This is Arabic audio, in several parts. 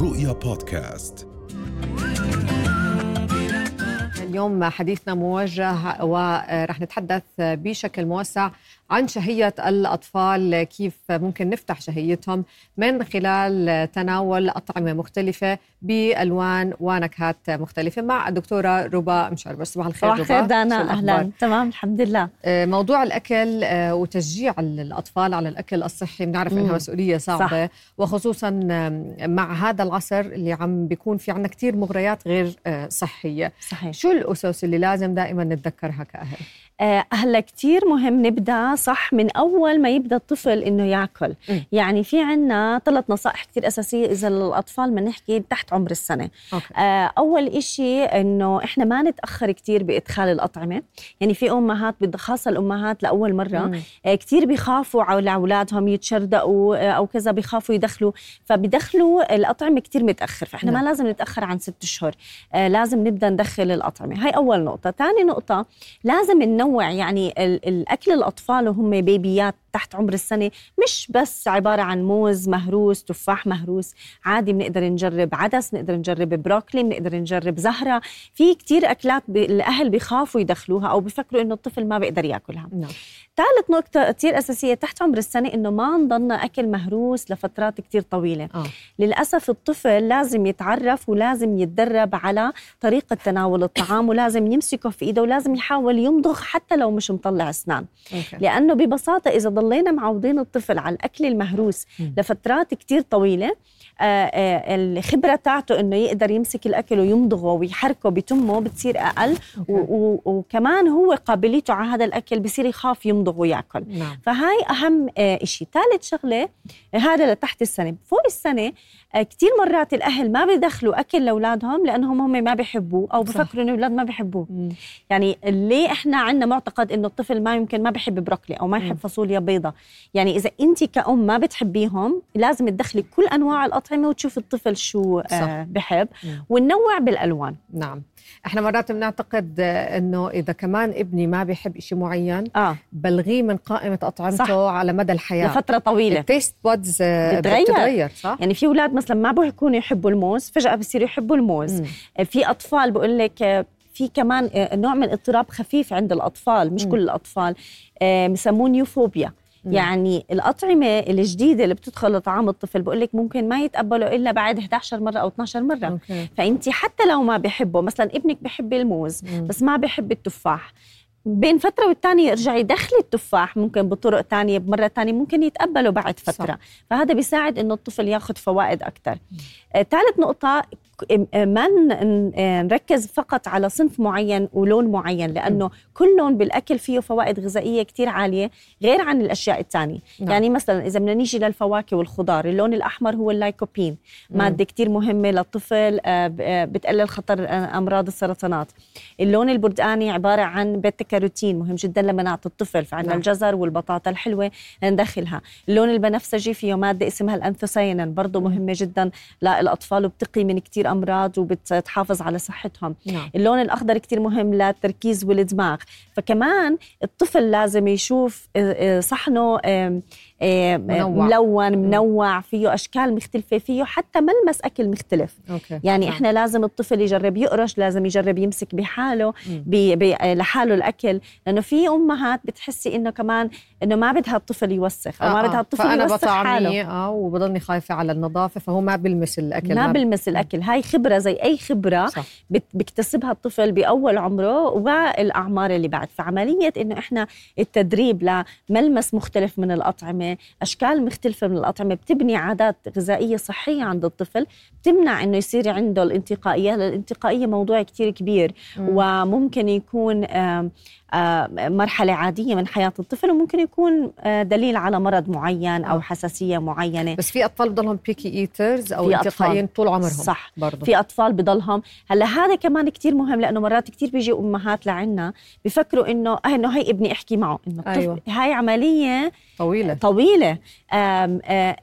رؤيا بودكاست. اليوم حديثنا موجه ورح نتحدث بشكل موسع عن شهية الأطفال كيف ممكن نفتح شهيتهم من خلال تناول أطعمة مختلفة بألوان ونكهات مختلفة مع الدكتورة ربا مشعر صباح الخير صباح الخير دانا أهلا تمام الحمد لله آه، موضوع الأكل آه، وتشجيع الأطفال على الأكل الصحي بنعرف إنها مسؤولية صعبة صح. وخصوصا مع هذا العصر اللي عم بيكون في عنا كتير مغريات غير آه، صحية صحيح. شو الأسس اللي لازم دائما نتذكرها كأهل؟ هلا كثير مهم نبدأ صح من أول ما يبدأ الطفل إنه ياكل. م. يعني في عنا ثلاث نصائح كثير أساسية إذا الأطفال ما نحكي تحت عمر السنة. أوكي. آه أول إشي إنه إحنا ما نتأخر كثير بإدخال الأطعمة. يعني في أمهات خاصة الأمهات لأول مرة آه كثير بيخافوا على أولادهم يتشردقوا آه أو كذا بيخافوا يدخلوا. فبيدخلوا الأطعمة كثير متأخر. فإحنا نعم. ما لازم نتأخر عن ست اشهر آه لازم نبدأ ندخل الأطعمة. هاي أول نقطة. ثاني نقطة لازم ننوع يعني الأكل الأطفال وهم بيبيات تحت عمر السنة مش بس عبارة عن موز مهروس تفاح مهروس عادي بنقدر نجرب عدس بنقدر نجرب بروكلي بنقدر نجرب زهرة في كتير أكلات الأهل بيخافوا يدخلوها أو بيفكروا إنه الطفل ما بيقدر ياكلها نعم. ثالث نقطة كثير أساسية تحت عمر السنة إنه ما نضلنا أكل مهروس لفترات كثير طويلة آه. للأسف الطفل لازم يتعرف ولازم يتدرب على طريقة تناول الطعام ولازم يمسكه في إيده ولازم يحاول يمضغ حتى لو مش مطلع أسنان أوكي. لأنه ببساطة إذا ضلينا معوضين الطفل على الأكل المهروس م. لفترات كثير طويلة. آه، آه، الخبرة تاعته إنه يقدر يمسك الأكل ويمضغه ويحركه بتمه بتصير أقل. وكمان هو قابليته على هذا الأكل بصير يخاف يمضغ ويأكل. نعم. فهاي أهم آه، شيء ثالث شغلة هذا لتحت السنة. فوق السنة كثير مرات الأهل ما بيدخلوا أكل لأولادهم لأنهم هم ما بيحبوه أو بفكروا إنه الأولاد ما بيحبوه. يعني ليه إحنا عندنا معتقد إنه الطفل ما يمكن ما بيحب بروكلي أو ما يحب فاصوليا بيضة يعني إذا انت كأم ما بتحبيهم لازم تدخلي كل أنواع الأطعمة وتشوفي الطفل شو صح. آه بحب وننوع بالألوان نعم إحنا مرات بنعتقد إنه إذا كمان ابني ما بيحب شيء معين آه. بلغيه من قائمة أطعمته صح. على مدى الحياة لفترة طويلة ال taste buds بتتغير. بتتغير صح يعني في أولاد مثلا ما بيكونوا يحبوا الموز فجأة بصيروا يحبوا الموز مم. في أطفال بقول لك في كمان نوع من اضطراب خفيف عند الأطفال مش مم. كل الأطفال بسموه neophobia يعني الأطعمة الجديدة اللي بتدخل لطعام الطفل بقول لك ممكن ما يتقبله إلا بعد 11 مرة أو 12 مرة okay. فأنت حتى لو ما بحبه مثلا ابنك بحب الموز مم. بس ما بحب التفاح بين فترة والتانية يرجع يدخل التفاح ممكن بطرق تانية بمرة تانية ممكن يتقبله بعد فترة صح. فهذا بيساعد إنه الطفل ياخذ فوائد أكثر ثالث نقطة ما نركز فقط على صنف معين ولون معين لأنه كل لون بالأكل فيه فوائد غذائية كثير عالية غير عن الأشياء الثانية نعم. يعني مثلا إذا بدنا نيجي للفواكه والخضار اللون الأحمر هو اللايكوبين مادة كثير مهمة للطفل آه، آه، بتقلل خطر آه، أمراض السرطانات. اللون البرتقاني عبارة عن beta carotene مهم جدا لمناعه الطفل فعندنا نعم. الجزر والبطاطا الحلوة ندخلها. اللون البنفسجي فيه مادة اسمها ال anthocyanin برضه مهمة جدا للأطفال وبتقي من كثير امراض وبتحافظ على صحتهم نعم. اللون الأخضر كتير مهم للتركيز والدماغ فكمان الطفل لازم يشوف آه، آه، صحنه منوع. ملون منوع فيه أشكال مختلفة فيه حتى ملمس أكل مختلف. okay. يعني. إحنا لازم الطفل يجرب يقرش لازم يجرب يمسك بحاله بي بي لحاله الأكل. لأنه في أمهات بتحسي إنه كمان إنه ما بدها الطفل يوسخ أو ما آه بدها الطفل فأنا يوسخ حاله. آه وبضلني خايفة على النظافة فهو ما بلمس الأكل ما بلمس الأكل. هاي خبرة زي أي خبرة صح. بيكتسبها الطفل بأول عمره والأعمار اللي بعد. فعملية إنه إحنا التدريب لملمس مختلف من الأطعمة أشكال مختلفة من الأطعمة بتبني عادات غذائية صحية عند الطفل بتمنع إنه يصير عنده الانتقائية الانتقائية موضوع كتير كبير مم. وممكن يكون مرحلة عادية من حياة الطفل وممكن يكون آه، دليل على مرض معين أو آه. حساسية معينة بس في أطفال بضلهم بيكي إيترز أو انتقائيين طول عمرهم صح برضو. في أطفال بضلهم هلأ هذا كمان كتير مهم لأنه مرات كتير بيجي أمهات لعنا بفكروا إنه إنه هي ابني أحكي معه إنه أيوة. هاي عملية طويلة طويلة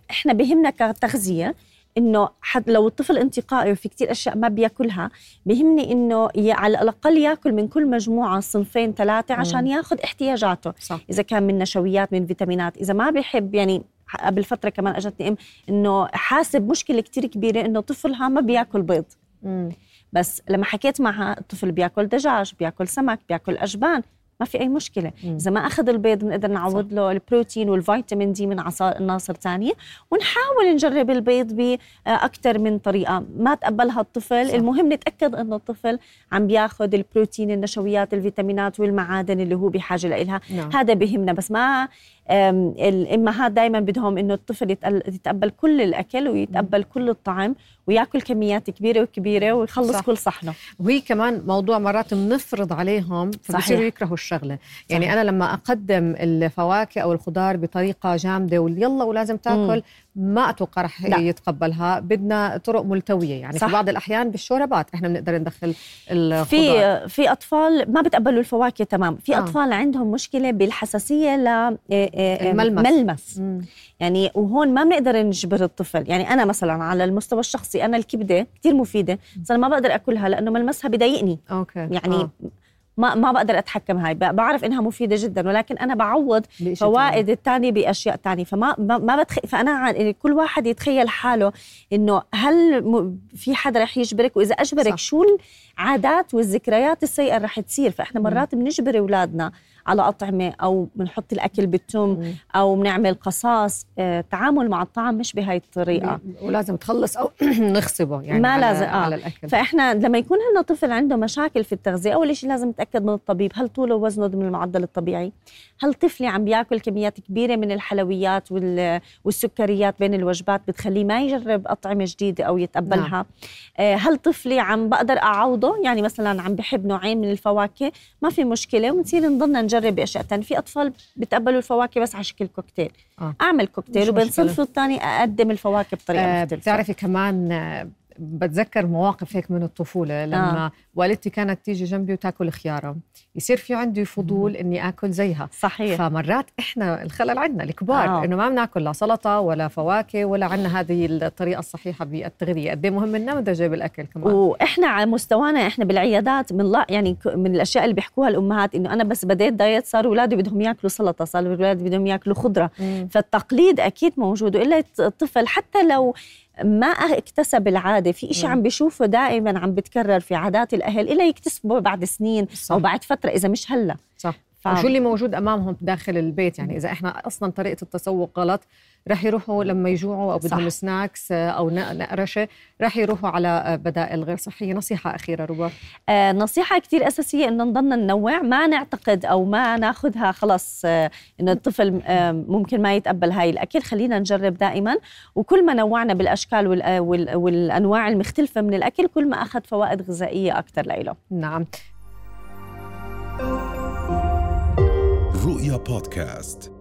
إحنا بهمنا كتغذية إنه حد لو الطفل انتقائي وفي كتير أشياء ما بياكلها بهمني إنه على الأقل ياكل من كل مجموعة صنفين ثلاثة عشان ياخذ احتياجاته. صح. إذا كان من نشويات من فيتامينات. إذا ما بيحب يعني قبل فترة كمان أجتني أم إنه حاسب مشكلة كتير كبيرة إنه طفلها ما بياكل بيض. مم. بس لما حكيت معها الطفل بياكل دجاج بياكل سمك بياكل أجبان. ما في أي مشكلة. إذا ما أخذ البيض بنقدر نعوض له البروتين والفيتامين دي من عناصر ثانية. ونحاول نجرب البيض باكثر من طريقة. ما تقبلها الطفل. صح. المهم نتأكد إنه الطفل عم بياخذ البروتين النشويات الفيتامينات والمعادن اللي هو بحاجة لها نعم. هذا بهمنا. بس ما الامهات دائما بدهم إنه الطفل يتقبل كل الأكل ويتقبل كل الطعم ويأكل كميات كبيرة وكبيرة ويخلص صح. كل صحنه وهي كمان موضوع مرات بنفرض عليهم فبصيروا. يكرهوا الشغلة يعني صحيح. أنا لما أقدم الفواكه أو الخضار بطريقة جامدة ويلا ولازم تأكل ما أتوقع رح لا. يتقبلها بدنا طرق ملتوية يعني صح. في بعض الأحيان بالشوربات إحنا بنقدر ندخل الخضار في في أطفال ما بتقبلوا الفواكه تمام في آه. آه. أطفال عندهم مشكلة بالحساسية ل الملمس. ملمس مم. يعني وهون ما بنقدر نجبر الطفل يعني أنا مثلا على المستوى الشخصي أنا الكبدة كثير مفيدة بس أنا ما بقدر أكلها لأنه ملمسها بضايقني أوكي يعني آه. ما ما بقدر أتحكم هاي بعرف إنها مفيدة جدا ولكن أنا بعوض فوائد الثانية بأشياء ثانية فما ما بتخ... فأنا ع- كل واحد يتخيل حاله إنه هل م... في حدا رح يجبرك وإذا أجبرك صح. شو العادات والذكريات السيئة رح تصير فإحنا. مرات بنجبر أولادنا على أطعمة أو بنحط الأكل بالتم. أو بنعمل قصاص آه، تعامل مع الطعام مش بهاي الطريقة. ولازم تخلص أو نخصبه يعني ما على لازم- آه. على الأكل. فإحنا لما يكون عندنا طفل عنده مشاكل في التغذية أول شيء لازم نتاكد من الطبيب هل طوله ووزنه ضمن المعدل الطبيعي؟ هل طفلي عم بياكل كميات كبيرة من الحلويات وال- والسكريات بين الوجبات بتخليه ما يجرب أطعمة جديدة أو يتقبلها؟ آه، هل طفلي عم بقدر أعوضه؟ يعني مثلا عم بحب نوعين من الفواكه ما في مشكلة ونصير نضلنا نجرب باشياء ثانية في أطفال بتقبلوا الفواكه بس على شكل كوكتيل آه. أعمل كوكتيل وبين مشكلة. صنفه الثاني أقدم الفواكه بطريقة آه مختلفة بتعرفي كمان بتذكر مواقف هيك من الطفولة لما آه. والدتي كانت تيجي جنبي وتاكل خيارة. يصير في عندي فضول إني آكل زيها. صحيح. فمرات إحنا الخلل عندنا الكبار آه. إنه ما بناكل لا سلطة ولا فواكه ولا عندنا هذه الطريقة الصحيحة بالتغذية. قد إيه مهم النمذجة بالأكل كمان. وإحنا على مستوانا إحنا بالعيادات من لا يعني من الأشياء اللي بيحكوها الأمهات إنه أنا بس بديت دايت صار أولادي بدهم يأكلوا سلطة صار أولادي بدهم يأكلوا خضرة. مم. فالتقليد أكيد موجود وإلا الطفل حتى لو ما اكتسب العادة في إشي. عم بيشوفه دائما عم بتكرر في عادات الأهل الا يكتسبه بعد سنين صح. أو بعد فترة إذا مش هلأ صح وشو اللي موجود أمامهم داخل البيت؟ يعني إذا إحنا أصلا طريقة التسوق غلط رح يروحوا لما يجوعوا أو بدهم. سناكس آه، أو نقرشة رح يروحوا على آه، بدائل غير صحية. نصيحة أخيرة ربا آه، نصيحة كتير أساسية إنه نضلنا ننوع ما نعتقد أو ما ناخذها خلص آه، إنه الطفل آه، ممكن ما يتقبل هاي الأكل. خلينا نجرب دائما. وكل ما نوعنا بالأشكال وال- آه، وال- والأنواع المختلفة من الأكل كل ما أخذ فوائد غذائية أكثر له نعم. رؤيا بودكاست.